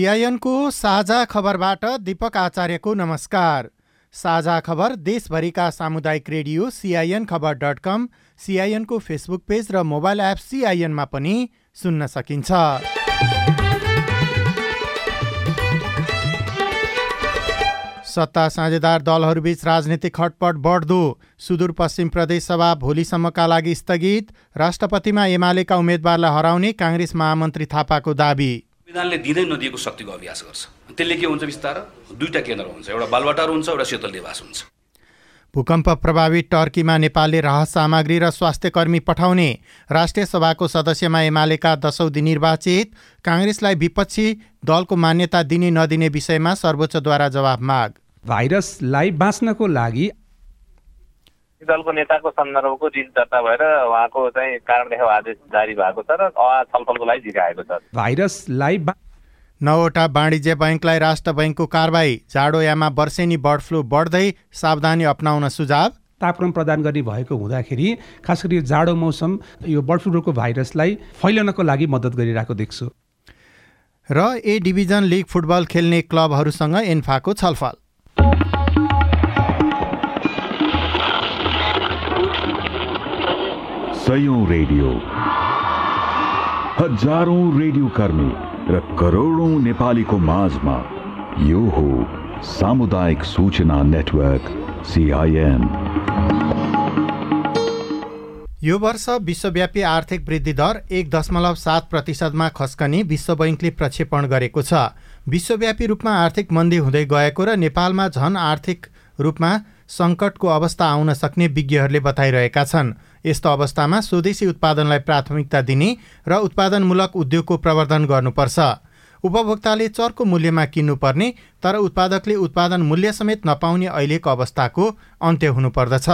सिआइएनको साझा खबरबाट दीपक आचार्यको नमस्कार। साझा खबर देशभरिका सामुदायिक रेडियो सिआइएन खबर डट कम सिआइएनको फेसबुक पेज र मोबाइल एप सिआइएनमा पनि सुन्न सकिन्छ। सत्ता साझेदार दलहरूबीच राजनीतिक खटपट बढ्दो। सुदूरपश्चिम प्रदेश सभा भोलिसम्मका लागि स्थगित। राष्ट्रपतिमा एमालेका उम्मेद्वारलाई हराउने काङ्ग्रेस महामन्त्री थापाको दावी। संविधानले दिँदै नदिएको शक्तिको अभ्यास गर्छ। त्यसले के हुन्छ बिस्तार? दुईवटा केन्द्र हुन्छ। एउटा बालबाटार हुन्छ एउटा शीतल निवास हुन्छ। भूकम्प प्रभावित टर्कीमा नेपालले राहत सामग्री र स्वास्थ्य कर्मी पठाउने राष्ट्रिय सभाको सदस्यमा एमालेका दशौँ दिन निर्वाचित काङ्ग्रेसलाई विपक्षी दलको मान्यता दिने नदिने विषयमा सर्वोच्चद्वारा जवाब माग। भाइरसलाई बाँच्नको लागि दलको नेताको सन्दर्भको रिट दर्ता भएर उहाँको चाहिँ कारण देखाउ आदेश जारी भएको छ र छलफलको लागि झिकाएको छ। भाइरसलाई नौवटा वाणिज्य बैङ्कलाई राष्ट्र बैङ्कको कारवाही जाडोयामा वर्षेनी बर्ड फ्लू बढ्दै सावधानी अप्नाउन सुझाव। तापक्रम प्रदान गर्ने भएको हुँदाखेरि खास गरी यो जाडो मौसम यो बर्ड फ्लूको भाइरसलाई फैलनको लागि मद्दत गरिरहेको देख्छु। र ए डिभिजन लिग फुटबल खेल्ने क्लबहरूसँग एन्फाको छलफल। सयौं रेडियो। हजारौं रेडियो कर्मी र करोडौं नेपालीको माझमा यो हो सामुदायिक सूचना नेटवर्क सिआइएन यो वर्ष विश्वव्यापी आर्थिक वृद्धि दर एक दशमलव सात प्रतिशतमा खस्कने विश्व बैङ्कले प्रक्षेपण गरेको छ। विश्वव्यापी रूपमा आर्थिक मन्दी हुँदै गएको र नेपालमा झन आर्थिक रूपमा सङ्कटको अवस्था आउन सक्ने विज्ञहरूले बताइरहेका छन्। यस्तो अवस्थामा स्वदेशी उत्पादनलाई प्राथमिकता दिने र उत्पादनमूलक उद्योगको प्रवर्धन गर्नुपर्छ। उपभोक्ताले चर्को मूल्यमा किन्नुपर्ने तर उत्पादकले उत्पादन मूल्य समेत नपाउने अहिलेको अवस्थाको अन्त्य हुनुपर्दछ।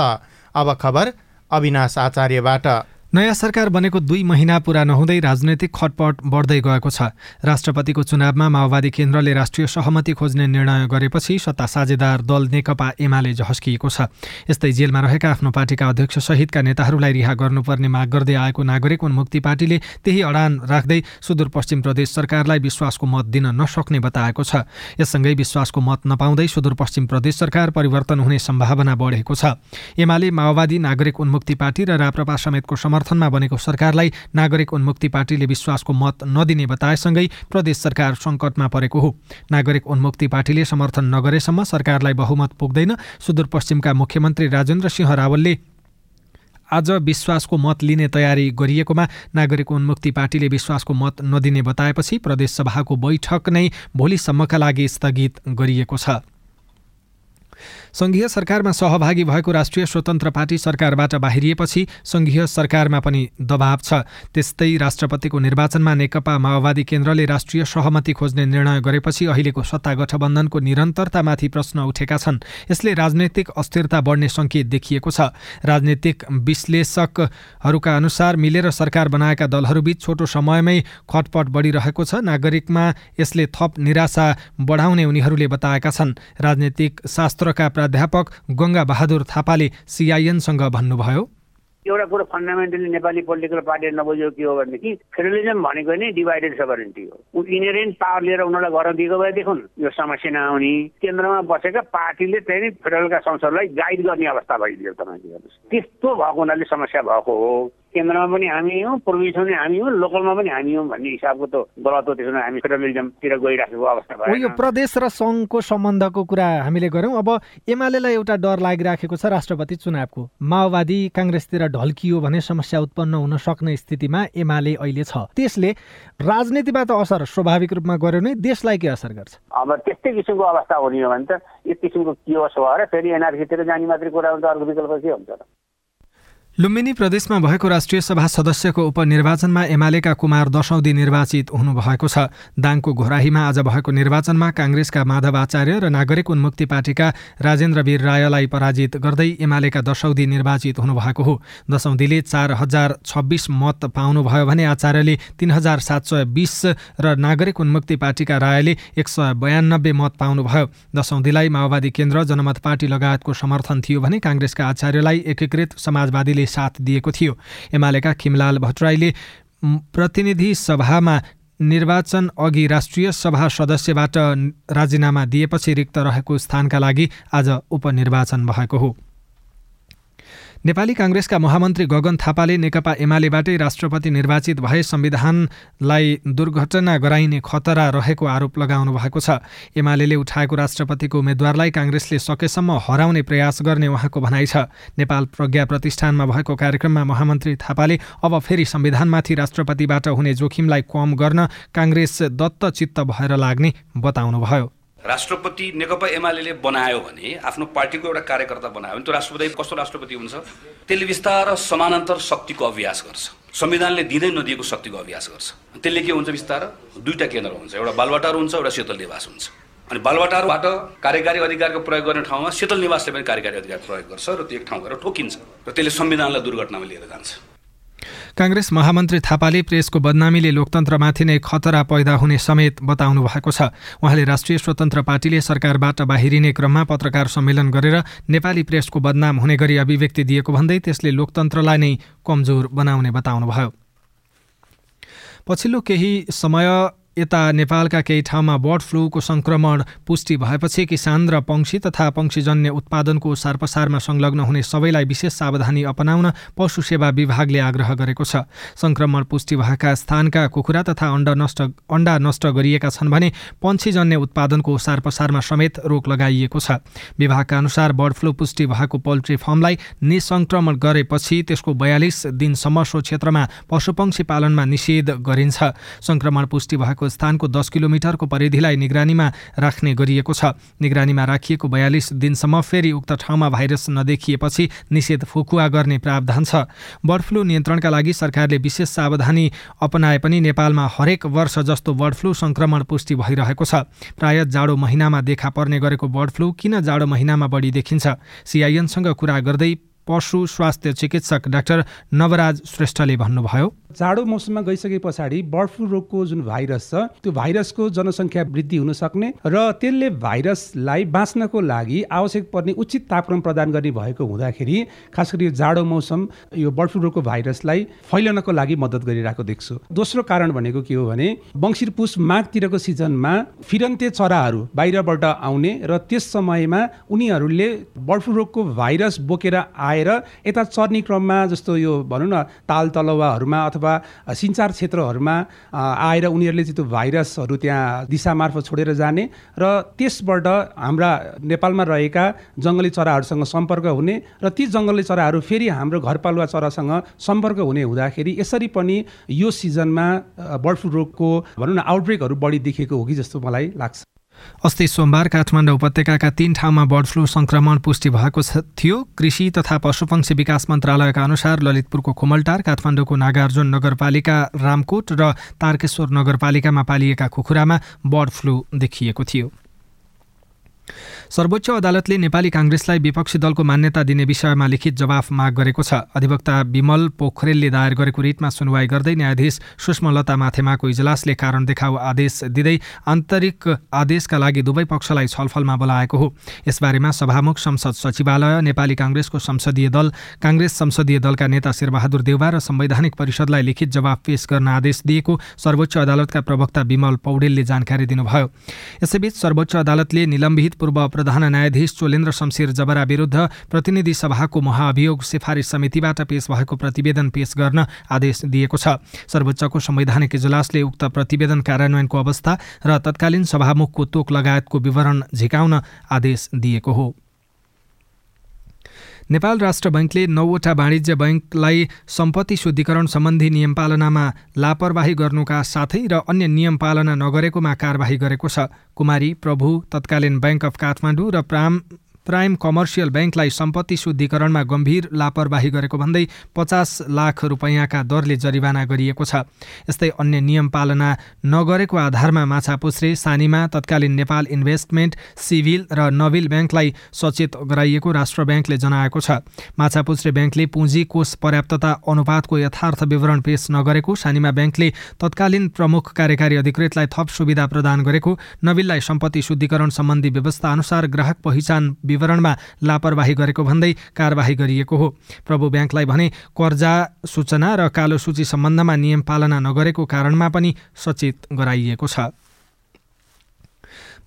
अब खबर अविनाश आचार्यबाट। नयाँ सरकार बनेको दुई महिना पुरा नहुँदै राजनैतिक खटपट बढ्दै गएको छ। राष्ट्रपतिको चुनावमा माओवादी केन्द्रले राष्ट्रिय सहमति खोज्ने निर्णय गरेपछि सत्ता साझेदार दल नेकपा एमाले झस्किएको छ। यस्तै जेलमा रहेका आफ्नो पार्टीका अध्यक्ष सहितका नेताहरूलाई रिहा गर्नुपर्ने माग गर्दै आएको नागरिक उन्मुक्ति पार्टीले त्यही अडान राख्दै सुदूरपश्चिम प्रदेश सरकारलाई विश्वासको मत दिन नसक्ने बताएको छ। यससँगै विश्वासको मत नपाउँदै सुदूरपश्चिम प्रदेश सरकार परिवर्तन हुने सम्भावना बढेको छ। एमाले माओवादी नागरिक उन्मुक्ति पार्टी र राप्रपा समेतको समर्थनमा बनेको सरकारलाई नागरिक उन्मुक्ति पार्टीले विश्वासको मत नदिने बताएसँगै प्रदेश सरकार सङ्कटमा परेको हो। नागरिक उन्मुक्ति पार्टीले समर्थन नगरेसम्म सरकारलाई बहुमत पुग्दैन सुदूरपश्चिमका मुख्यमन्त्री राजेन्द्र सिंह रावलले आज विश्वासको मत लिने तयारी गरिएकोमा नागरिक उन्मुक्ति पार्टीले विश्वासको मत नदिने बताएपछि प्रदेश सभाको बैठक नै भोलिसम्मका लागि स्थगित गरिएको छ। सङ्घीय सरकारमा सहभागी भएको राष्ट्रिय स्वतन्त्र पार्टी सरकारबाट बाहिरिएपछि सङ्घीय सरकारमा पनि दबाव छ। त्यस्तै राष्ट्रपतिको निर्वाचनमा नेकपा माओवादी केन्द्रले राष्ट्रिय सहमति खोज्ने निर्णय गरेपछि अहिलेको सत्ता गठबन्धनको निरन्तरतामाथि प्रश्न उठेका छन्। यसले राजनैतिक अस्थिरता बढ्ने सङ्केत देखिएको छ। राजनीतिक विश्लेषकहरूका अनुसार मिलेर सरकार बनाएका दलहरूबीच छोटो समयमै खटपट बढिरहेको छ। नागरिकमा यसले थप निराशा बढाउने उनीहरूले बताएका छन्। राजनीतिक शास्त्रका प्राध्यापक गङ्गा बहादुर थापाले सिआइएनसँग भन्नुभयो। एउटा कुरो फन्डामेन्टली नेपाली पोलिटिकल पार्टीले नबुझेको के हो भनेदेखि फेडरलिजम भनेको नै डिभाइडेड सभरेन्टी हो। इनेरेन्ट पावर लिएर उनीहरूलाई गर्न दिएको भए देखुन यो समस्या नआउने केन्द्रमा बसेका पार्टीले चाहिँ नि फेडरलका संसदलाई गाइड गर्ने अवस्था भइदियो तपाईँले त्यस्तो भएको हुनाले समस्या भएको हो। केन्द्रमा पनि हामी हौँ प्रोभिन्समा पनि हामी हौँ लोकलमा पनि हामी हौँ भन्ने हिसाबको त गलत हो त्यसो भने हामी फेडरलिजमतिर गइराखेको अवस्था हो यो भयो प्रदेश र सङ्घको सम्बन्धको कुरा हामीले गऱ्यौँ। अब एमालेलाई एउटा डर लागिराखेको छ राष्ट्रपति चुनावको। माओवादी काङ्ग्रेसतिर ढल्कियो भने समस्या उत्पन्न हुन सक्ने स्थितिमा एमाले अहिले छ। त्यसले राजनीतिबाट असर स्वाभाविक रूपमा गर्यो भने देशलाई के असर गर्छ? अब त्यस्तै किसिमको अवस्था हुने हो भने त एक किसिमको के होस् भएर फेरि एनआरसीतिर जाने मात्रै कुरा हुन्छ अर्को विकल्प के हुन्छ र लुम्बिनी प्रदेशमा भएको राष्ट्रिय सभा सदस्यको उपनिर्वाचनमा एमालेका कुमार दशौदी निर्वाचित हुनुभएको छ। दाङको घोराहीमा आज भएको निर्वाचनमा काङ्ग्रेसका माधव आचार्य र नागरिक उन्मुक्ति पार्टीका राजेन्द्र वीर रायलाई पराजित गर्दै एमालेका दशौदी निर्वाचित हुनुभएको हो। दशौदीले चार हजार छब्बिस मत पाउनुभयो भने आचार्यले तिन हजार सात सय बिस र नागरिक उन्मुक्ति पार्टीका रायले एक सय बयानब्बे मत पाउनुभयो। दशौदीलाई माओवादी केन्द्र जनमत पार्टी लगायतको समर्थन थियो भने काङ्ग्रेसका आचार्यलाई एकीकृत समाजवादीले साथ दिएको थियो। एमालेका खिमलाल भट्टराईले प्रतिनिधि सभामा निर्वाचन अघि राष्ट्रिय सभा सदस्यबाट राजीनामा दिएपछि रिक्त रहेको स्थानका लागि आज उपनिर्वाचन भएको हो। नेपाली काङ्ग्रेसका महामन्त्री गगन थापाले नेकपा एमालेबाटै राष्ट्रपति निर्वाचित भए संविधानलाई दुर्घटना गराइने खतरा रहेको आरोप लगाउनु भएको छ। एमाले उठाएको राष्ट्रपतिको उम्मेद्वारलाई काङ्ग्रेसले सकेसम्म हराउने प्रयास गर्ने उहाँको भनाइ छ। नेपाल प्रज्ञा प्रतिष्ठानमा भएको कार्यक्रममा महामन्त्री थापाले अब फेरि संविधानमाथि राष्ट्रपतिबाट हुने जोखिमलाई कम गर्न काङ्ग्रेस दत्तचित्त भएर लाग्ने बताउनुभयो। राष्ट्रपति नेकपा एमाले बनायो भने आफ्नो पार्टीको एउटा कार्यकर्ता बनायो भने त्यो राष्ट्रपति कस्तो राष्ट्रपति हुन्छ? त्यसले बिस्तार समानान्तर शक्तिको अभ्यास गर्छ। संविधानले दिँदै नदिएको शक्तिको अभ्यास गर्छ। त्यसले के हुन्छ बिस्तार दुईवटा केन्द्र हुन्छ। एउटा बालवाटार हुन्छ एउटा शीतल निवास हुन्छ। अनि बालवाटारबाट कार्यकारी अधिकारको प्रयोग गर्ने ठाउँमा शीतल निवासले पनि कार्यकारी अधिकार प्रयोग गर्छ र त्यो एक ठाउँ गएर ठोकिन्छ। र त्यसले संविधानलाई दुर्घटनामा लिएर जान्छ। काङ्ग्रेस महामन्त्री थापाले प्रेसको बदनामीले लोकतन्त्रमाथि नै खतरा पैदा हुने समेत बताउनु भएको छ। उहाँले राष्ट्रिय स्वतन्त्र पार्टीले सरकारबाट बाहिरिने क्रममा पत्रकार सम्मेलन गरेर नेपाली प्रेसको बदनाम हुने गरी अभिव्यक्ति दिएको भन्दै त्यसले लोकतन्त्रलाई नै कमजोर बनाउने बताउनुभयो। पछिल्लो केही समय यता नेपालका केही ठाउँमा बर्ड फ्लूको सङ्क्रमण पुष्टि भएपछि किसान र पंक्षी तथा पंक्षीजन्य उत्पादनको सारपसारमा संलग्न हुने सबैलाई विशेष सावधानी अपनाउन पशु सेवा विभागले आग्रह गरेको छ। सङ्क्रमण पुष्टि भएका स्थानका कुखुरा तथा अण्डा नष्ट अण्डा नष्ट गरिएका छन् भने पंक्षीजन्य उत्पादनको सारपसारमा समेत रोक लगाइएको छ। विभागका अनुसार बर्ड फ्लू पुष्टि भएको पोल्ट्री फर्मलाई निसङ्क्रमण गरेपछि त्यसको बयालिस दिनसम्म सो क्षेत्रमा पशुपक्षी पालनमा निषेध गरिन्छ। सङ्क्रमण पुष्टि भएको स्थानको दस किलोमिटरको परिधिलाई निगरानीमा राख्ने गरिएको छ। निगरानीमा राखिएको बयालिस दिनसम्म फेरि उक्त ठाउँमा भाइरस नदेखिएपछि निषेध फुकुवा गर्ने प्रावधान छ। बर्ड फ्लू नियन्त्रणका लागि सरकारले विशेष सावधानी अपनाए पनि नेपालमा हरेक वर्ष जस्तो बर्ड फ्लू सङ्क्रमण पुष्टि भइरहेको छ। प्राय जाडो महिनामा देखा पर्ने गरेको बर्ड फ्लू किन जाडो महिनामा बढी देखिन्छ? सिआइएनसँग कुरा गर्दै पशु स्वास्थ्य चिकित्सक डाक्टर नवराज श्रेष्ठले भन्नुभयो। जाडो मौसममा गइसके पछाडि बर्ड फ्लू रोगको जुन भाइरस छ त्यो भाइरसको जनसङ्ख्या वृद्धि हुन सक्ने र त्यसले भाइरसलाई बाँच्नको लागि आवश्यक पर्ने उचित तापक्रम प्रदान गर्ने भएको हुँदाखेरि खास गरी जाडो मौसम यो बर्ड फ्लू रोगको भाइरसलाई फैलनको लागि मद्दत गरिरहेको देख्छु। दोस्रो कारण भनेको के हो भने बङ्सिर पुस माघतिरको सिजनमा फिरन्ते चराहरू बाहिरबाट आउने र त्यस समयमा उनीहरूले बर्ड फ्लू रोगको भाइरस बोकेर आएर यता चर्ने क्रममा जस्तो यो भनौँ न ताल तलवाहरूमा अथवा सिन्चार क्षेत्रहरूमा आएर उनीहरूले चाहिँ त्यो भाइरसहरू त्यहाँ दिशा मार्फत छोडेर जाने र त्यसबाट हाम्रा नेपालमा रहेका जङ्गली चराहरूसँग सम्पर्क हुने र ती जङ्गली चराहरू फेरि हाम्रो घरपालुवा चरासँग सम्पर्क हुने हुँदाखेरि यसरी पनि यो सिजनमा बर्ड फ्लू रोगको भनौँ न आउटब्रेकहरू बढी देखिएको हो कि जस्तो मलाई लाग्छ। अस्ति सोमबार काठमाडौँ उपत्यकाका तीन ठाउँमा बर्ड फ्लू संक्रमण पुष्टि भएको थियो। कृषि तथा पशुपक्षी विकास मन्त्रालयका अनुसार ललितपुरको खुमलटार काठमाडौँको नागार्जुन नगरपालिका रामकोट र तारकेश्वर नगरपालिकामा पालिएका कुखुरामा बर्ड फ्लू देखिएको थियो। सर्वोच्च अदालतले नेपाली काङ्ग्रेसलाई विपक्षी दलको मान्यता दिने विषयमा लिखित जवाफ माग गरेको छ। अधिवक्ता विमल पोखरेलले दायर गरेको रिटमा सुनवाई गर्दै न्यायाधीश सुषमलता माथेमाको इजलासले कारण देखाउ आदेश दिँदै आन्तरिक आदेशका लागि दुवै पक्षलाई छलफलमा बोलाएको हो। यसबारेमा सभामुख संसद सचिवालय नेपाली काङ्ग्रेसको संसदीय दल काङ्ग्रेस संसदीय दलका नेता शेरबहादुर देउवा र संवैधानिक परिषदलाई लिखित जवाफ पेश गर्न आदेश दिएको सर्वोच्च अदालतका प्रवक्ता विमल पौडेलले जानकारी दिनुभयो। यसैबीच सर्वोच्च अदालतले निलम्बित पूर्व प्रधान न्यायाधीश चोलेन्द्र शमशेर जबरा विरुद्ध प्रतिनिधि सभाको महाअभियोग सिफारिस समितिबाट पेश भएको प्रतिवेदन पेश गर्न आदेश दिएको छ। सर्वोच्चको संवैधानिक इजलासले उक्त प्रतिवेदन कार्यान्वयनको अवस्था र तत्कालीन सभामुखको तोक लगायतको विवरण झिकाउन आदेश दिएको हो। नेपाल राष्ट्र बैङ्कले नौवटा वाणिज्य बैङ्कलाई सम्पत्ति शुद्धिकरण सम्बन्धी नियम पालनामा लापरवाही गर्नुका साथै र अन्य नियम पालना नगरेकोमा कारवाही गरेको छ। कुमारी प्रभु तत्कालीन ब्याङ्क अफ काठमाडौँ र प्राम प्राइम कमर्सियल ब्याङ्कलाई सम्पत्ति शुद्धिकरणमा गम्भीर लापरवाही गरेको भन्दै पचास लाख रुपियाँका दरले जरिवाना गरिएको छ। यस्तै अन्य नियम पालना नगरेको आधारमा माछापुछ्रे सानीमा तत्कालीन नेपाल इन्भेस्टमेन्ट सिभिल र नविल ब्याङ्कलाई सचेत गराइएको राष्ट्र ब्याङ्कले जनाएको छ। माछापुछ्रे ब्याङ्कले पुँजी कोष पर्याप्तता अनुपातको यथार्थ विवरण पेश नगरेको सानीमा ब्याङ्कले तत्कालीन प्रमुख कार्यकारी अधिकृतलाई थप सुविधा प्रदान गरेको नविललाई सम्पत्ति शुद्धिकरण सम्बन्धी व्यवस्था अनुसार ग्राहक पहिचान विवरणमा लापरवाही गरेको भन्दै कारवाही गरिएको हो। प्रभु ब्याङ्कलाई भने कर्जा सूचना र कालो सूची सम्बन्धमा नियम पालना नगरेको कारणमा पनि सचेत गराइएको छ।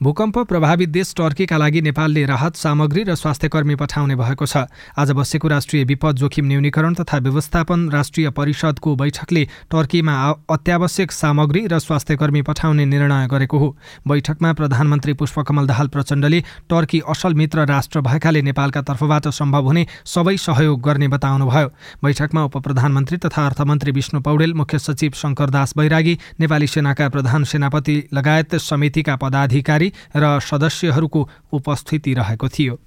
भूकम्प प्रभावित देश टर्कीका लागि नेपालले राहत सामग्री र स्वास्थ्यकर्मी पठाउने भएको छ। आज बसेको राष्ट्रिय विपद जोखिम न्यूनीकरण तथा व्यवस्थापन राष्ट्रिय परिषदको बैठकले टर्कीमा अत्यावश्यक सामग्री र स्वास्थ्यकर्मी पठाउने निर्णय गरेको हो। बैठकमा प्रधानमन्त्री पुष्पकमल दाहाल प्रचण्डले टर्की असल मित्र राष्ट्र भएकाले नेपालका तर्फबाट सम्भव हुने सबै सहयोग गर्ने बताउनुभयो। बैठकमा उप प्रधानमन्त्री तथा अर्थमन्त्री विष्णु पौडेल मुख्य सचिव शङ्करदास बैरागी नेपाली सेनाका प्रधान सेनापति लगायत समितिका पदाधिकारी र सदस्यहरूको उपस्थिति रहेको थियो।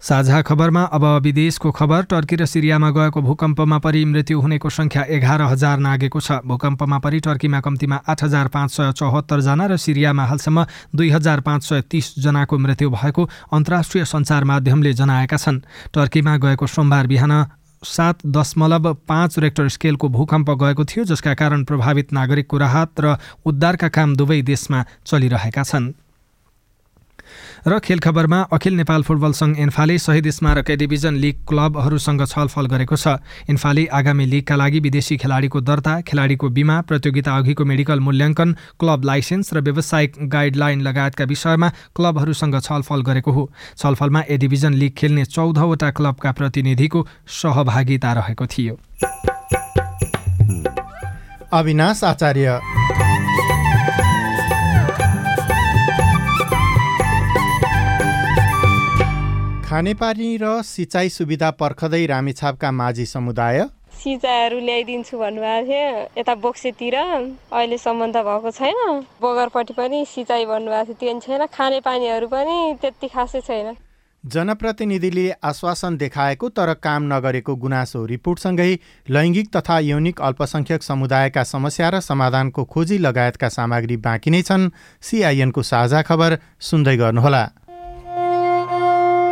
साझा खबरमा अब विदेशको खबर टर्की र सिरियामा गएको भूकम्पमा परि मृत्यु हुनेको सङ्ख्या एघार हजार नागेको छ। भूकम्पमा परि टर्कीमा कम्तीमा आठ हजार पाँच सय चौहत्तरजना र सिरियामा हालसम्म दुई हजार पाँच सय तिसजनाको मृत्यु भएको अन्तर्राष्ट्रिय सञ्चार माध्यमले जनाएका छन्। टर्कीमा गएको सोमबार बिहान सात दशमलव पाँच रेक्टर स्केलको भूकम्प गएको थियो जसका कारण प्रभावित नागरिकको राहत र उद्धारका काम दुवै देशमा चलिरहेका छन्। र खेल खबरमा अखिल नेपाल फुटबल सङ्घ इन्फाले शहीद स्मारक डिभिजन लिग क्लबहरूसँग छलफल गरेको छ। इन्फाले आगामी लिगका लागि विदेशी खेलाडीको दर्ता खेलाडीको बिमा प्रतियोगिता अघिको मेडिकल मूल्याङ्कन क्लब लाइसेन्स र व्यावसायिक गाइडलाइन लगायतका विषयमा क्लबहरूसँग छलफल गरेको हो। छलफलमा ए डिभिजन लिग खेल्ने चौधवटा क्लबका प्रतिनिधिको सहभागिता रहेको थियो। अविनाश आचार्य। खानेपानी र सिँचाइ सुविधा पर्खदै रामेछापका माझी समुदाय? सिँचाइहरू ल्याइदिन्छु भन्नुभएको थियो। यता बोक्सेतिर अहिलेसम्म त भएको छैन। बगरपट्टि पनि सिँचाइ भन्नुभएको थियो। त्यो छैन। खानेपानीहरू पनि त्यति खासै छैन। जनप्रतिनिधिले आश्वासन देखाएको तर काम नगरेको गुनासो रिपोर्टसँगै लैङ्गिक तथा यौनिक अल्पसङ्ख्यक समुदायका समस्या र समाधानको खोजी लगायतका सामग्री बाँकी नै छन्। सिआइएनको साझा खबर सुन्दै गर्नुहोला।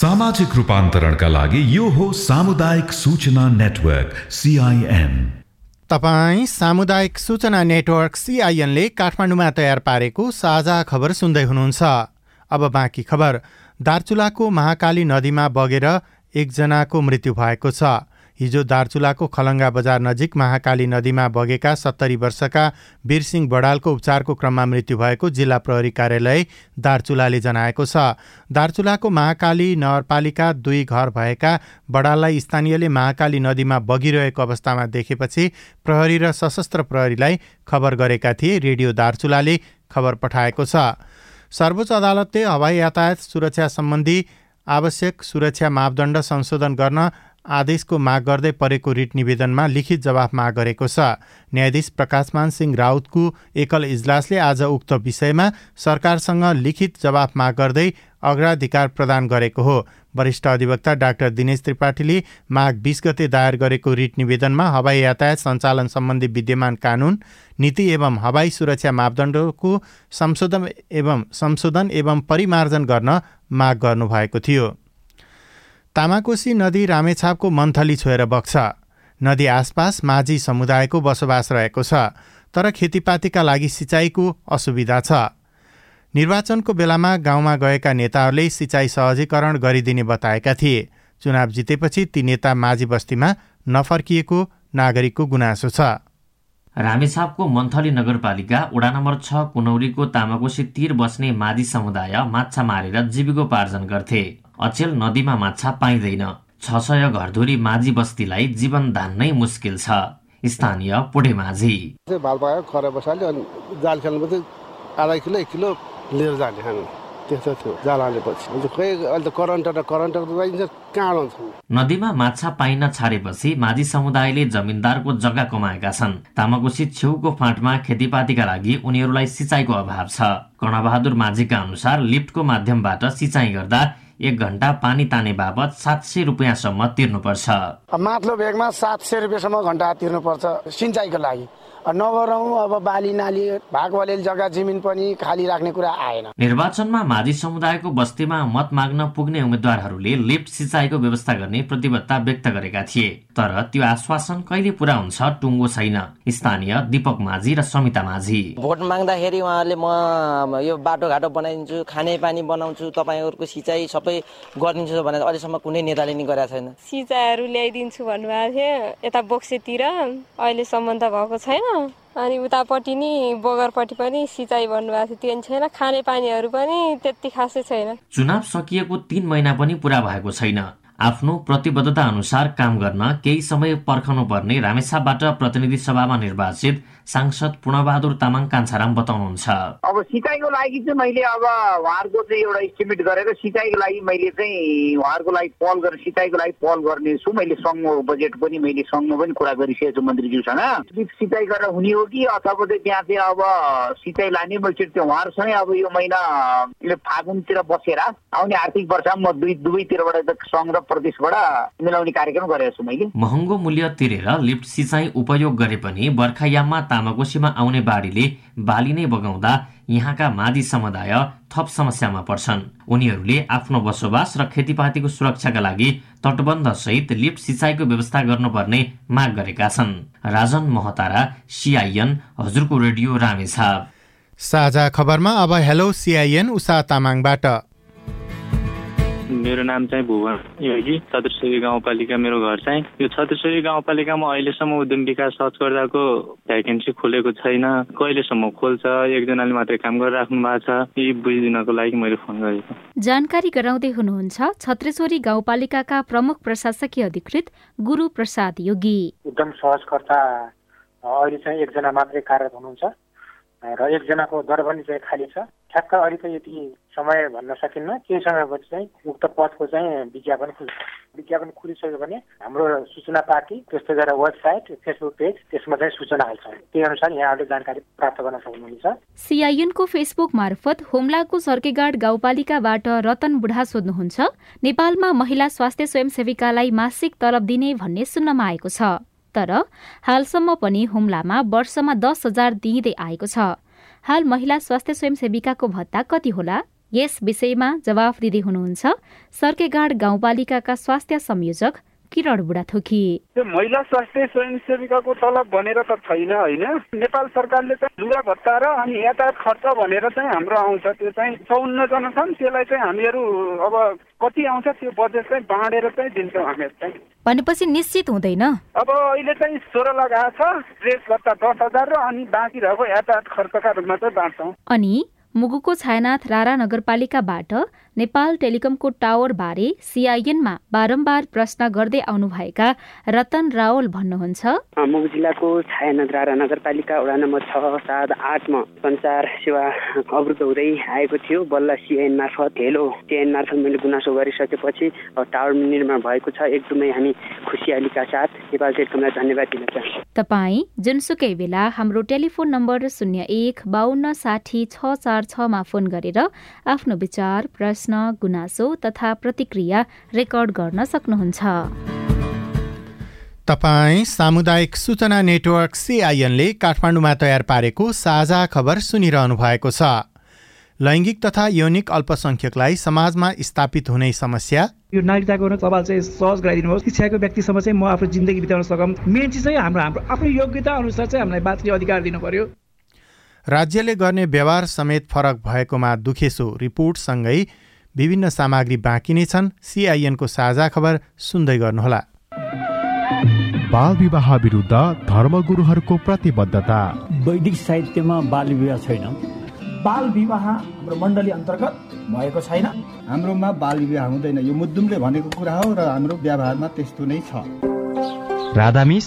सामाजिक रूपान्तरणका लागि यो हो सामुदायिक सूचना नेटवर्क सिआइएन तपाईँ सामुदायिक सूचना नेटवर्क सिआइएनले काठमाडौँमा तयार पारेको साझा खबर सुन्दै हुनुहुन्छ। अब बाँकी खबर। दार्चुलाको महाकाली नदीमा बगेर एकजनाको मृत्यु भएको छ। हिजो दार्चुलाको खलङ्गा बजार नजिक महाकाली नदीमा बगेका सत्तरी वर्षका वीरसिंह बडालको उपचारको क्रममा मृत्यु भएको जिल्ला प्रहरी कार्यालय दार्चुलाले जनाएको छ। दार्चुलाको महाकाली नगरपालिका दुई घर भएका बडाललाई स्थानीयले महाकाली नदीमा बगिरहेको अवस्थामा देखेपछि प्रहरी र सशस्त्र प्रहरीलाई खबर गरेका थिए रेडियो दार्चुलाले खबर पठाएको छ। सर्वोच्च अदालतले हवाई यातायात सुरक्षा सम्बन्धी आवश्यक सुरक्षा मापदण्ड संशोधन गर्न आदेशको माग गर्दै परेको रिट निवेदनमा लिखित जवाफ माग गरेको छ। न्यायाधीश प्रकाशमान सिंह राउतको एकल इजलासले आज उक्त विषयमा सरकारसँग लिखित जवाफ माग गर्दै अग्राधिकार प्रदान गरेको हो। वरिष्ठ अधिवक्ता डाक्टर दिनेश त्रिपाठीले माघ बिस गते दायर गरेको रिट निवेदनमा हवाई यातायात सञ्चालन सम्बन्धी विद्यमान कानुन नीति एवं हवाई सुरक्षा मापदण्डको संशोधन एवं संशोधन एवं परिमार्जन गर्न माग गर्नुभएको थियो। तामाकोशी नदी रामेछापको मन्थली छोएर बग्छ। नदी आसपास माझी समुदायको बसोबास रहेको छ तर खेतीपातीका लागि सिँचाइको असुविधा छ। निर्वाचनको बेलामा गाउँमा गएका नेताहरूले सिँचाइ सहजीकरण गरिदिने बताएका थिए। चुनाव जितेपछि ती नेता माझी बस्तीमा नफर्किएको नागरिकको गुनासो छ। रामेछापको मन्थली नगरपालिका वडा नम्बर छ कुनौरीको तामाकोशी तिर बस्ने मादी समुदाय माछा मारेर जीविकोपार्जन गर्थे। अचेल नदीमा माछा पाइँदैन। छ सय घरधुरी माझी बस्तीलाई जीवन धान्नै मुस्किल छ। स्थानीय पोढे माझी। भाल पायो खरा बसाल्यो अनि जाल खेल्नु आधा किलो एक किलो लिएर जाने हामी। त्यस्तो थियो जाल हालेपछि अन्त खै अहिले त करेन्ट र करेन्ट चाहिन्छ कहाँ हुन्छ नदीमा माछा पाइन छाडेपछि माझी समुदायले जमिनदारको जग्गा कमाएका छन्। तामाकोशी छेउको फाँटमा खेतीपातीका लागि उनीहरूलाई सिँचाइको अभाव छ। कर्णबहादुर माझीका अनुसार लिफ्टको माध्यमबाट सिँचाइ गर्दा एक घन्टा पानी ताने बाबत सात सय रुपियाँसम्म तिर्नुपर्छ। माथिल्लो भेगमा सात सय रुपियाँसम्म घन्टा तिर्नुपर्छ सिँचाइको लागि। नगरौँ अब बाली नाली भागवाले जग्गा जमिन पनि खाली राख्ने कुरा आएन। निर्वाचनमा माझी समुदायको बस्तीमा मत माग्न पुग्ने उम्मेद्वारहरूले लिफ्ट सिँचाइको व्यवस्था गर्ने प्रतिबद्धता व्यक्त गरेका थिए। तर त्यो आश्वासन कहिले पुरा हुन्छ टुङ्गो छैन। स्थानीय दीपक माझी र समिता माझी। भोट माग्दाखेरि उहाँहरूले म यो बाटोघाटो बनाइदिन्छु खाने पानी बनाउँछु तपाईँहरूको सिँचाइ सबै गरिदिन्छु भनेर अहिलेसम्म कुनै नेताले नि गरेका छैन। सिँचाइहरू ल्याइदिन्छु भन्नुभएको थियो यता बोक्सेतिर अहिलेसम्म त भएको छैन। अनि उतापट्टि नि बगरपट्टि पनि सिँचाइ भन्नुभएको थियो त्यो छैन खाने पानीहरू पनि त्यति खासै छैन। चुनाव सकिएको तीन महिना पनि पुरा भएको छैन। आफ्नो प्रतिबद्धता अनुसार काम गर्न केही समय पर्खनु पर्ने रामेछापबाट प्रतिनिधि सभामा निर्वाचित सांसद पूर्णबहादुर तामाङ कान्छाराम बताउनुहुन्छ। अब सिँचाइको लागि चाहिँ मैले अब उहाँहरूको चाहिँ एउटा इस्टिमेट गरेर सिँचाइको लागि मैले चाहिँ उहाँहरूको लागि पहल गरेर सिँचाइको लागि पहल गर्ने छु। मैले सङ्घको बजेट पनि मैले सङ्घमा पनि कुरा गरिसकेको छु मन्त्रीज्यूसँग। सिँचाइ गरेर हुने हो कि अथवा चाहिँ त्यहाँ चाहिँ अब सिँचाइ लाने मैले त्यो उहाँहरूसँगै अब यो महिना फागुनतिर बसेर आउने आर्थिक वर्षमा म दुई दुवैतिरबाट सङ्घ र प्रदेशबाट मिलाउने कार्यक्रम गरेको छु मैले। महँगो मूल्य तिरेर लिफ्ट सिँचाइ उपयोग गरे पनि बर्खायाममा तामाकोशीमा आउने बाढीले बाली नै बगाउँदा यहाँका मादी समुदाय थप समस्यामा पर्छन्। उनीहरूले आफ्नो बसोबास र खेतीपातीको सुरक्षाका लागि तटबन्ध सहित लिफ्ट सिँचाइको व्यवस्था गर्नुपर्ने माग गरेका छन्। राजन महतारा सिआइएन हजुरको रेडियो रामेछाप। साझा खबरमा अब हेलो सिआइएन उषा तामाङबाट। मेरो नाम चाहिँ भुवन योगी छत्रेश्वरी गाउँपालिका मेरो घर चाहिँ। यो छत्रेश्वरी गाउँपालिकामा अहिलेसम्म उद्यम विकास सर्च गर्दाको भ्याकेन्सी खोलेको छैन। कहिलेसम्म खोल्छ? एकजनाले मात्रै काम गरिराख्नु भएको छ। यी बुझिदिनको लागि मैले फोन गरेको। जानकारी गराउँदै हुनुहुन्छ छत्रेश्वरी गाउँपालिकाका प्रमुख प्रशासकीय अधिकृत गुरु प्रसाद योगी। उद्यम सहजकर्ता अहिले चाहिँ एकजना मात्रै कार्यरत हुनुहुन्छ। र एकजनाको दर पनि चाहिँ खाली छ। ठ्याक्क यति समय भन्न सकिन्न। केही समयपछि चाहिँ उक्त पदको चाहिँ विज्ञापन खुल्छ विज्ञापन खुलिसक्यो भने हाम्रो सूचना पार्टी त्यस्तै गरेर वेबसाइट फेसबुक पेज त्यसमा चाहिँ सूचना हाल्छ त्यही अनुसार यहाँहरूले जानकारी प्राप्त गर्न सक्नुहुनेछ। सिआइएनको फेसबुक मार्फत हुम्लाको सर्केगाड गाउँपालिकाबाट रतन बुढा सोध्नुहुन्छ नेपालमा महिला स्वास्थ्य स्वयंसेविकालाई मासिक तलब दिने भन्ने सुन्नमा आएको छ। तर हालसम्म पनि हुम्लामा वर्षमा दस हजार दिइँदै आएको छ। हाल महिला स्वास्थ्य स्वयंसेविकाको भत्ता कति होला? यस विषयमा जवाफ दिँदै हुनुहुन्छ सर्केगाड गाउँपालिकाका स्वास्थ्य संयोजक किरण बुढाथोकी त्यो महिला स्वास्थ्य स्वयंसेविकाको तलब भनेर त छैन होइन? नेपाल सरकारले चाहिँ लुगा भत्ता र अनि यातायात खर्च भनेर चाहिँ हाम्रो आउँछ त्यो चाहिँ चौन्न जना छन् त्यसलाई चाहिँ हामीहरू अब कति आउँछ त्यो बजेट चाहिँ बाँडेर चाहिँ दिन्छौँ हामीहरू चाहिँ। भनेपछि निश्चित हुँदैन। अब अहिले चाहिँ सोह्र लगाएको छ ड्रेस भत्ता दस हजार र अनि बाँकी रहेको यातायात खर्चका रूपमा चाहिँ बाँड्छौँ। अनि मुगुको छायानाथ रारा नगरपालिकाबाट नेपाल टेलिकमको टावर बारे सिआइएनमा बारम्बार प्रश्न गर्दै आउनुभएका रतन रावल भन्नुहुन्छ। मुगु जिल्लाको छायानाथ रारा नगरपालिका वडा नम्बर छ सात आठमा सञ्चार सेवा अवरुद्ध हुँदै आएको थियो। बल्ल सिआइएन मार्फत हेलो सिआइएन मार्फत मैले गुनासो गरिसकेपछि टावर निर्माण भएको छ। एकदमै हामी खुसियालीका साथ नेपाल टेलिकमलाई धन्यवाद दिन चाहन्छु। तपाईँ जुनसुकै बेला हाम्रो टेलिफोन नम्बर शून्य एक बाहन्न साठी छ चार छमा फोन गरेर आफ्नो विचार प्रश्न प्रश्न गुनासो तथा प्रतिक्रिया रेकर्ड गर्न सक्नुहुन्छ। तपाईँ सामुदायिक सूचना नेटवर्क सिआइएनले काठमाडौँमा तयार पारेको साझा खबर सुनिरहनु भएको छ। लैङ्गिक तथा यौनिक अल्पसंख्यकलाई समाजमा स्थापित हुने समस्या। यो नागरिकताको सवाल चाहिँ सहज गराइदिनुहोस्। शिक्षाको व्यक्तिसम्म चाहिँ म आफ्नो जिन्दगी बिताउन सकौँ मेन चिज चाहिँ हाम्रो हाम्रो आफ्नो योग्यता अनुसार चाहिँ हामीलाई बाँच्ने अधिकार दिनु पर्यो। राज्यले गर्ने व्यवहार समेत फरक भएकोमा दुखेसो रिपोर्टसँगै विभिन्न सामग्री बाँकी नै छन्। सिआइएनको साझा खबर सुन्दै गर्नुहोला। बाल विवाह विरुद्ध धर्मगुरुहरूको प्रतिबद्धता। वैदिक साहित्यमा बाल विवाह छैन। बाल विवाह हाम्रो मण्डली अन्तर्गत भएको छैन। हाम्रोमा बाल विवाह हुँदैन। यो मुद्दुमले भनेको कुरा हो र हाम्रो व्यवहारमा त्यस्तो नै छ। राधामिस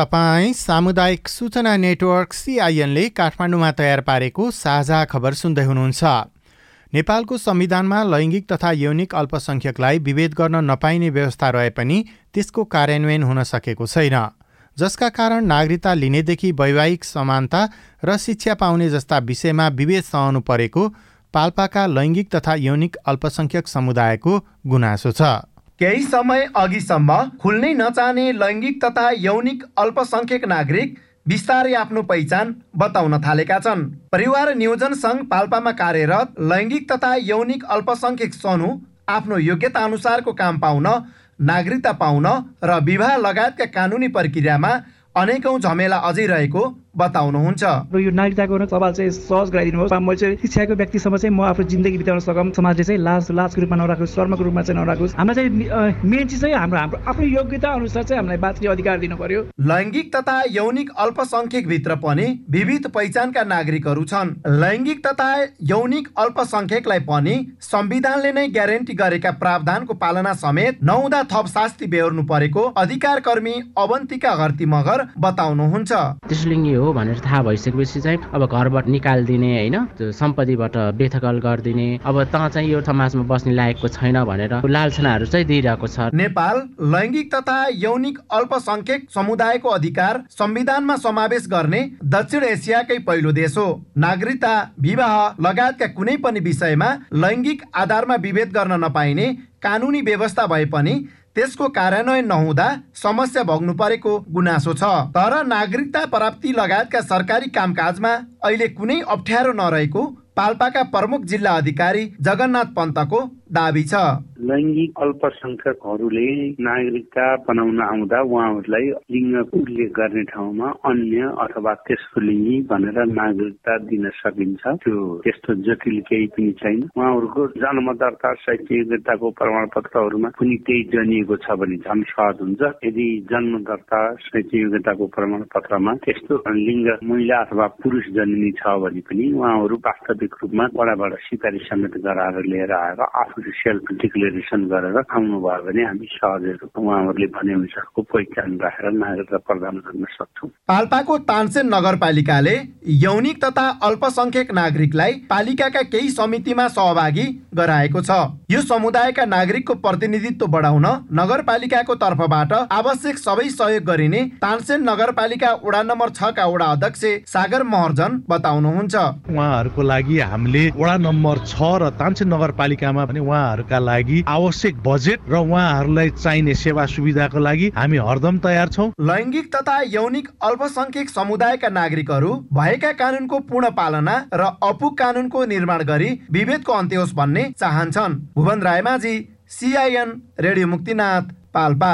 तपाईँ सामुदायिक सूचना नेटवर्क सिआइएनले काठमाडौँमा तयार पारेको साझा खबर सुन्दै हुनुहुन्छ। नेपालको संविधानमा लैङ्गिक तथा यौनिक अल्पसंख्यकलाई विभेद गर्न नपाइने व्यवस्था रहे पनि त्यसको कार्यान्वयन हुन सकेको छैन। जसका कारण नागरिकता लिनेदेखि वैवाहिक समानता र शिक्षा पाउने जस्ता विषयमा विभेद सहनु परेको पाल्पाका लैङ्गिक तथा यौनिक अल्पसंख्यक समुदायको गुनासो छ। केही समय अघिसम्म खुल्नै नचाहने लैङ्गिक तथा यौनिक अल्पसंख्यक नागरिक बिस्तारै आफ्नो पहिचान बताउन थालेका छन्। परिवार नियोजन सङ्घ पाल्पामा कार्यरत लैङ्गिक तथा यौनिक अल्पसंख्यक सनु आफ्नो योग्यता अनुसारको काम पाउन नागरिकता पाउन र विवाह लगायतका कानुनी प्रक्रियामा अनेकौं झमेला अझै रहेको बताउनुहुन्छ। र यो नागरिकताको सवाल चाहिँ सहज गराइदिनुहोस्। म चाहिँ शिक्षाको व्यक्तिसम्म चाहिँ म आफ्नो जिन्दगी बिताउन सकौँ समाजले चाहिँ लाज लाजको रूपमा नराखोस् शर्मको रूपमा चाहिँ नराखोस्। हामीलाई चाहिँ मेन चिज चाहिँ हाम्रो हाम्रो आफ्नो योग्यता अनुसार चाहिँ हामीलाई बाँच्ने अधिकार दिनु पर्यो। लैङ्गिक तथा यौनिक अल्पसंख्यक भित्र पनि विविध पहिचानका नागरिकहरू छन्। लैङ्गिक तथा यौनिक अल्पसंख्यकलाई पनि संविधानले नै ग्यारेन्टी गरेका प्रावधानको पालना समेत नहुँदा थप शास्ति बेहोर्नु परेको अधिकार कर्मी अवन्तिका घरती मगर बताउनुहुन्छ हो भनेर थाहा भइसकेपछि चाहिँ अब घरबाट निकालिदिने होइन सम्पत्तिबाट बेथकल गरिदिने अब त चाहिँ यो समाजमा बस्ने लायकको छैन भनेर लालछनाहरू चाहिँ दिइरहेको छ। नेपाल लैङ्गिक तथा यौनिक अल्पसंख्यक समुदायको अधिकार संविधानमा समावेश गर्ने दक्षिण एसियाकै पहिलो देश हो। नागरिकता विवाह लगायतका कुनै पनि विषयमा लैङ्गिक आधारमा विभेद गर्न नपाइने कानुनी व्यवस्था भए पनि त्यसको कार्यान्वयन नहुँदा समस्या भोग्नु परेको गुनासो छ। तर नागरिकता प्राप्ति लगायतका सरकारी कामकाजमा अहिले कुनै अप्ठ्यारो नरहेको पाल्पाका प्रमुख जिल्ला अधिकारी जगन्नाथ पन्तको दावी छ। लैङ्गिक अल्पसंख्यकहरूले नागरिकता बनाउन आउँदा उहाँहरूलाई लिङ्ग उल्लेख गर्ने ठाउँमा अन्य अथवा तेस्रो लिङ्गी भनेर नागरिकता दिन सकिन्छ। त्यो त्यस्तो जटिल केही पनि छैन। उहाँहरूको जन्म दर्ता शैक्षिक योग्यताको प्रमाण पत्रहरूमा कुनै केही जनिएको छ भने झन् सहज हुन्छ। यदि जन्म दर्ता शैक्षिक योग्यताको प्रमाण पत्रमा त्यस्तो लिङ्ग महिला अथवा पुरुष जन्मिने छ भने पनि उहाँहरू वास्तविक रूपमा वडाबाट सिकारी समेत गराएर लिएर आएर आफूले सेल्फ डिक्लेरेसन गरेर आउनुभयो भने हामी सहजै उहाँहरूले भने अनुसारको पहिचान राखेर नागरिकता प्रदान गर्न सक्छौँ। पाल्पाको तानसेन नगरपालिकाले यौनिक तथा अल्पसंख्यक नागरिकलाई पालिकाका केही समितिमा सहभागी गराएको छ। यो समुदायका नागरिकको प्रतिनिधित्व बढाउन नगरपालिकाको तर्फबाट आवश्यक सबै सहयोग गरिने तानसेन नगरपालिका वडा नम्बर छका वडा अध्यक्ष सागर महर्जन बताउनुहुन्छ। उहाँहरूको लागि हामीले वडा नम्बर छ र तानसेन नगरपालिकामा पनि उहाँहरूका लागि आवश्यक बजेट र उहाँहरूलाई चाहिने सेवा सुविधाको लागि हामी हरदम तयार छौँ। लैङ्गिक तथा यौनिक अल्पसंख्यक समुदायका नागरिकहरू भएका कानुनको पूर्ण पालना र अपुग कानुनको निर्माण गरी विभेदको अन्त्य होस् भन्ने चाहन्छन्। Bhuwan Raymajhi CIN radio Muktinath Palpa.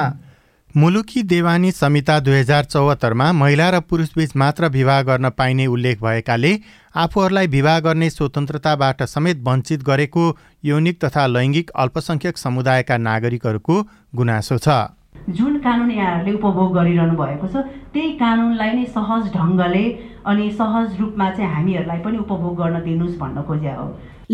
मुलुकी देवानी संहिता दुई हजार चौहत्तरमा महिला र पुरुषबीच मात्र विवाह गर्न पाइने उल्लेख भएकाले आफूहरूलाई विवाह गर्ने स्वतन्त्रताबाट समेत वञ्चित गरेको यौनिक तथा लैङ्गिक अल्पसंख्यक समुदायका नागरिकहरूको गुनासो छ। जुन कानुन यहाँहरूले उपभोग गरिरहनु भएको छ त्यही कानुनलाई नै सहज ढङ्गले अनि सहज रूपमा चाहिँ हामीहरूलाई पनि उपभोग गर्न दिनुहोस् भन्न खोज्या हो।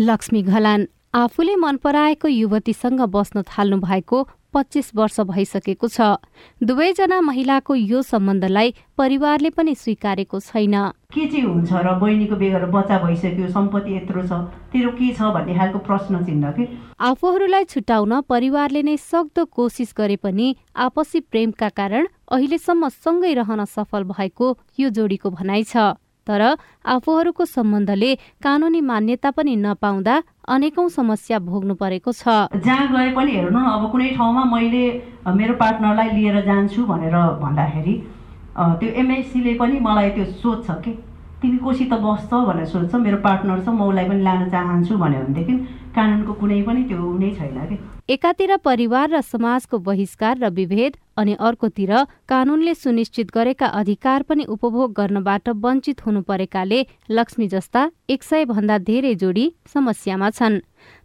लक्ष्मी घलान आफूले मन पराएको युवतीसँग बस्न थाल्नु भएको पच्चिस वर्ष भइसकेको छ। दुवैजना महिलाको यो सम्बन्धलाई परिवारले पनि स्वीकारेको छैन। के चाहिँ हुन्छ र बहिनीको बेगर बच्चा भइसक्यो सम्पत्ति यत्रो छ तेरो के छ भन्ने खालको प्रश्न चिन्ह कि? आफूहरूलाई छुटाउन परिवारले नै सक्दो कोसिस गरे पनि आपसी प्रेमका कारण अहिलेसम्म सँगै रहन सफल भएको यो जोडीको भनाइ छ। तर आफूहरूको सम्बन्धले कानुनी मान्यता पनि नपाउँदा अनेकौं समस्या भोग्नु परेको छ। जहाँ गए पनि हेर्नु अब कुनै ठाउँमा मैले मेरो पार्टनरलाई लिएर जान्छु भनेर भन्दाखेरि त्यो एमएससीले पनि मलाई त्यो सोध्छ कि? तिमी कोसित बस्छ भनेर सोध्छ मेरो पार्टनर छ म उसलाई पनि लान चाहन्छु भन्यो भनेदेखि कानुनको कुनै पनि त्यो नै छैन कि? एकातिर परिवार र समाजको बहिष्कार र विभेद अनि अर्कोतिर कानूनले सुनिश्चित गरेका अधिकार पनि उपभोग गर्नबाट वञ्चित हुनु परेकाले लक्ष्मी जस्ता एक सय भन्दा धेरै जोडी समस्यामा छन्।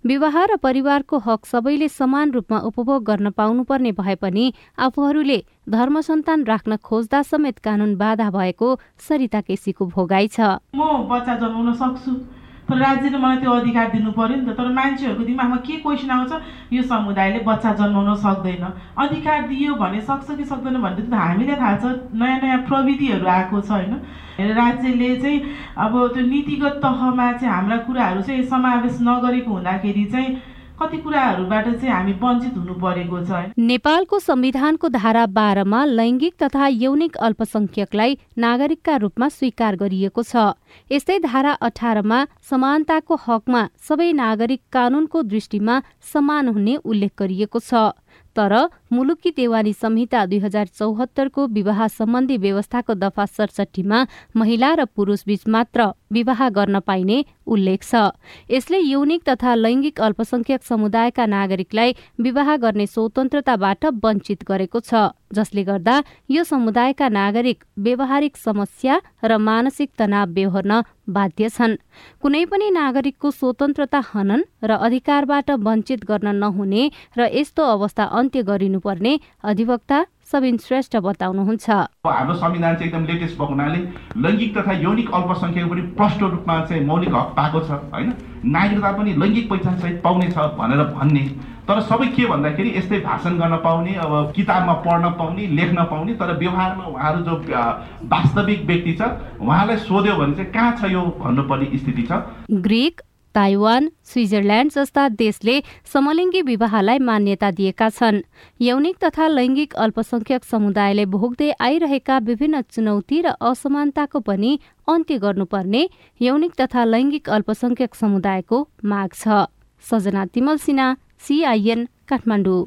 विवाह र परिवारको हक सबैले समान रूपमा उपभोग गर्न पाउनुपर्ने भए पनि आफूहरूले धर्म सन्तान राख्न खोज्दा समेत कानून बाधा भएको सरिता केसीको भोगाई छ। म बच्चा जन्माउन सक्छु। तर राज्यले मलाई त्यो अधिकार दिनु पऱ्यो नि त। तर मान्छेहरूको दिमागमा के क्वेसन आउँछ? यो समुदायले बच्चा जन्माउन सक्दैन। अधिकार दियो भने सक्छ कि सक्दैन भन्ने त हामीलाई थाहा छ। नयाँ नयाँ प्रविधिहरू आएको छ होइन? राज्यले चाहिँ अब त्यो नीतिगत तहमा चाहिँ हाम्रा कुराहरू चाहिँ समावेश नगरेको हुँदाखेरि चाहिँ कति चाहिँ हामी हुनु परेको छ? नेपालको संविधानको धारा बाह्रमा लैङ्गिक तथा यौनिक अल्पसंख्यकलाई नागरिकका रूपमा स्वीकार गरिएको छ। यस्तै धारा अठारमा समानताको हकमा सबै नागरिक कानूनको दृष्टिमा समान हुने उल्लेख गरिएको छ। तर मुलुकी देवानी संहिता दुई हजार चौहत्तरको विवाह सम्बन्धी व्यवस्थाको दफा सडसठीमा महिला र पुरुष बीच मात्र विवाह गर्न पाइने उल्लेख छ। यसले यौनिक तथा लैङ्गिक अल्पसंख्यक समुदायका नागरिकलाई विवाह गर्ने स्वतन्त्रताबाट वञ्चित गरेको छ। जसले गर्दा यो समुदायका नागरिक व्यवहारिक समस्या र मानसिक तनाव बेहोर्न बाध्य छन्। कुनै पनि नागरिकको स्वतन्त्रता हनन र अधिकारबाट वञ्चित गर्न नहुने र यस्तो अवस्था अन्त्य गरिनुपर्ने अधिवक्ता सबिन श्रेष्ठ बताउनुहुन्छ। हाम्रो संविधान चाहिँ एकदम लेटेस्ट भएको हुनाले लैङ्गिक तथा यौनिक अल्पसङ्ख्यक पनि प्रष्ट रूपमा चाहिँ मौलिक हक पाएको छ होइन? नागरिकता पनि लैङ्गिक पहिचान सहित पाउने छ भनेर भन्ने तर सबै के भन्दाखेरि यस्तै भाषण गर्न पाउने अब किताबमा पढ्न पाउने लेख्न पाउने तर व्यवहारमा उहाँहरू जो वास्तविक व्यक्ति छ उहाँलाई सोध्यो भने चाहिँ कहाँ छ यो भन्नुपर्ने स्थिति छ। ग्रिक ताइवान स्विजरल्याण्ड जस्ता देशले समलिङ्गी विवाहलाई मान्यता दिएका छन्। यौनिक तथा लैङ्गिक अल्पसंख्यक समुदायले भोग्दै आइरहेका विभिन्न चुनौती र असमानताको पनि अन्त्य गर्नुपर्ने यौनिक तथा लैङ्गिक अल्पसंख्यक समुदायको माग छ। सजना तिमल सिन्हा सिआइएन काठमाडौँ।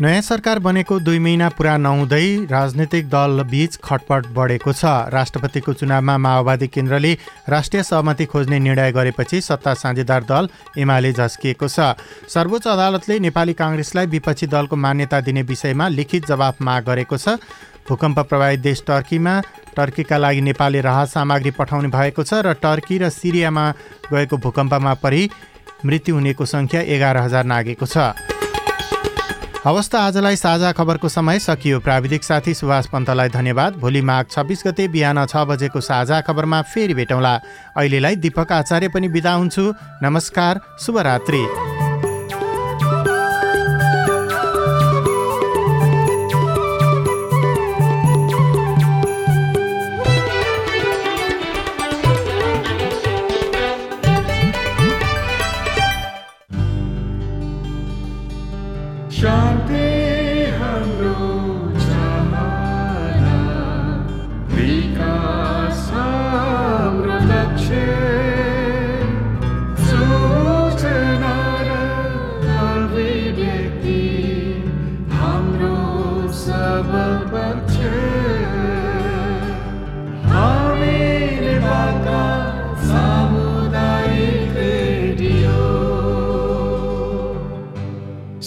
नयाँ सरकार बनेको दुई महिना पुरा नहुँदै राजनैतिक दल बीच खटपट बढेको छ। राष्ट्रपतिको चुनावमा माओवादी केन्द्रले राष्ट्रिय सहमति खोज्ने निर्णय गरेपछि सत्ता साझेदार दल एमाले झस्किएको छ। सर्वोच्च अदालतले नेपाली काङ्ग्रेसलाई विपक्षी दलको मान्यता दिने विषयमा लिखित जवाफ माग गरेको छ। भूकम्प प्रभावित देश टर्कीमा टर्कीका लागि नेपालले राहत सामग्री पठाउने भएको छ र टर्की र सिरियामा गएको भूकम्पमा परि मृत्यु हुनेको सङ्ख्या एघार हजार नागेको छ। हवस् त आजलाई साझा खबरको समय सकियो। प्राविधिक साथी सुभाष पन्तलाई धन्यवाद। भोलि माघ छब्बिस गते बिहान छ बजेको साझा खबरमा फेरि भेटौँला। अहिलेलाई दिपक आचार्य पनि बिदा हुन्छु। नमस्कार शुभरात्री।